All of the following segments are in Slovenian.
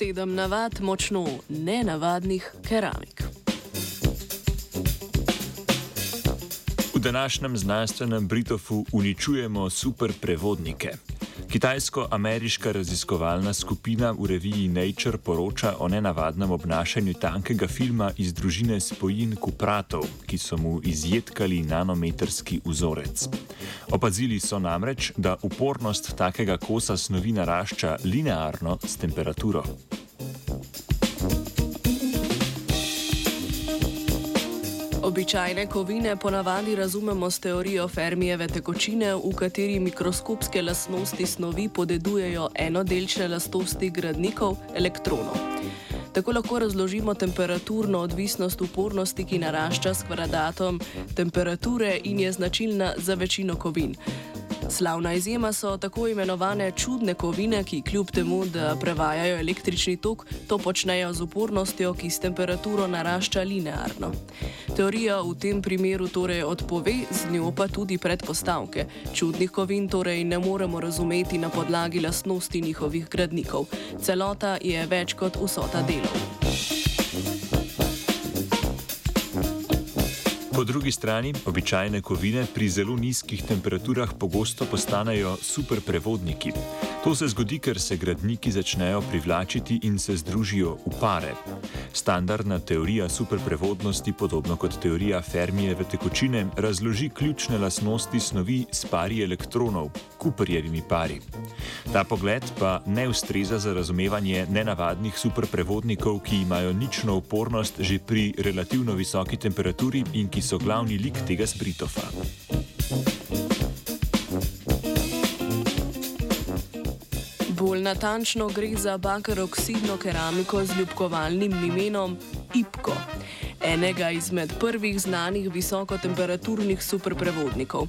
sedem navad močno nenavadnih keramik. V današnjem znanstvenem Britofu uničujemo superprevodnike. Kitajsko-ameriška raziskovalna skupina v reviji Nature poroča o nenavadnem obnašanju tankega filma iz družine spojin kupratov, ki so mu izjedkali nanometrski vzorec. Opazili so namreč, da upornost takega kosa snovi narašča linearno s temperaturo. Običajne kovine ponavadi razumemo s teorijo Fermijeve tekočine, v kateri mikroskopske lastnosti snovi podedujejo enodelčne lastnosti gradnikov elektronov. Tako lahko razložimo temperaturno odvisnost upornosti, ki narašča s kvadratom temperature in je značilna za večino kovin. Slavna izjema so tako imenovane čudne kovine, ki kljub temu, da prevajajo električni tok, to počnejo z upornostjo, ki s temperaturo narašča linearno. Teorija v tem primeru torej odpove, z njo pa tudi predpostavke. Čudnih kovin torej ne moremo razumeti na podlagi lastnosti njihovih gradnikov. Celota je več kot vsota delov. Po drugi strani, običajne kovine pri zelo nizkih temperaturah pogosto postanejo superprevodniki. To se zgodi, ker se gradniki začnejo privlačiti in se združijo v pare. Standardna teorija superprevodnosti, podobno kot teorija Fermijeve tekočine, razloži ključne lastnosti snovi s pari elektronov, Cooperjevimi pari. Ta pogled pa ne ustreza za razumevanje nenavadnih superprevodnikov, ki imajo nično upornost že pri relativno visoki temperaturi in ki so glavni lik tega spritofa. Natančno gre za bakaroksidno keramiko z ljubkovalnim imenom IPKO, enega izmed prvih znanih visokotemperaturnih superprevodnikov.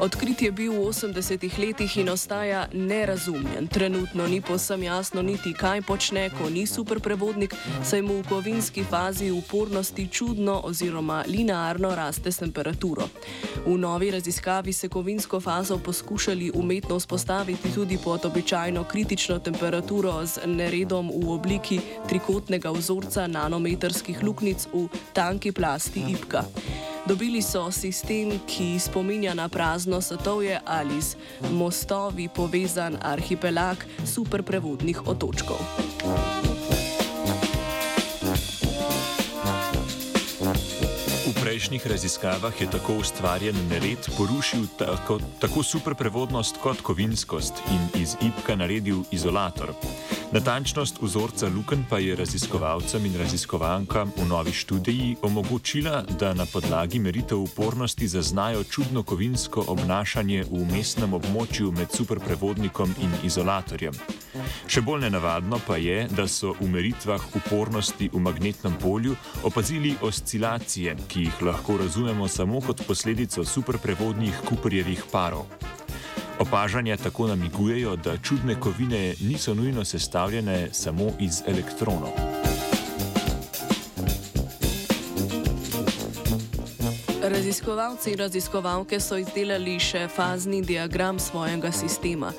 Odkrit je bil v 80-ih letih in ostaja nerazumljen. Trenutno ni posem jasno niti, kaj počne, ko ni superprevodnik, saj mu v kovinski fazi upornosti čudno oziroma linearno raste s temperaturo. V novi raziskavi se kovinsko fazo poskušali umetno vzpostaviti tudi pod običajno kritično temperaturo z neredom v obliki trikotnega vzorca nanometrskih luknjic v tanki plasti IPKA. Dobili so sistem, ki spominja na prazno satovje ali z mostovi povezan arhipelag superprevodnih otočkov. Prejšnjih raziskavah je tako ustvarjen nered porušil tako, tako superprevodnost kot kovinskost in iz IPK naredil izolator. Natančnost vzorca luken pa je raziskovalcem in raziskovankam v novi študiji omogočila, da na podlagi meritev upornosti zaznajo čudno kovinsko obnašanje v mestnem območju med superprevodnikom in izolatorjem. Še bolj nenavadno pa je, da so v meritvah upornosti v magnetnem polju opazili oscilacije, ki jih lahko razumemo samo kot posledico superprevodnih Cooperjevih parov. Opažanja tako namigujejo, da čudne kovine niso nujno sestavljene samo iz elektronov. Raziskovalci in raziskovalke so izdelali še fazni diagram svojega sistema.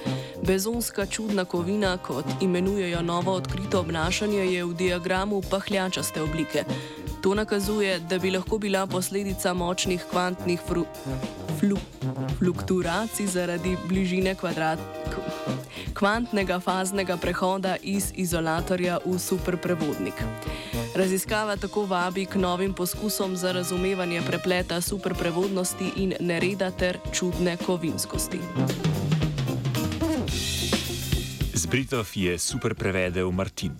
Bezonska čudna kovina, kot imenujejo novo odkrito obnašanje, je v diagramu pahljačaste oblike. To nakazuje, da bi lahko bila posledica močnih kvantnih fru, flu, fluktuacij zaradi bližine kvadrat, kvantnega faznega prehoda iz izolatorja v superprevodnik. Raziskava tako vabi k novim poskusom za razumevanje prepleta superprevodnosti in nereda ter čudne kovinskosti. Z Britov je super prevedel Martin.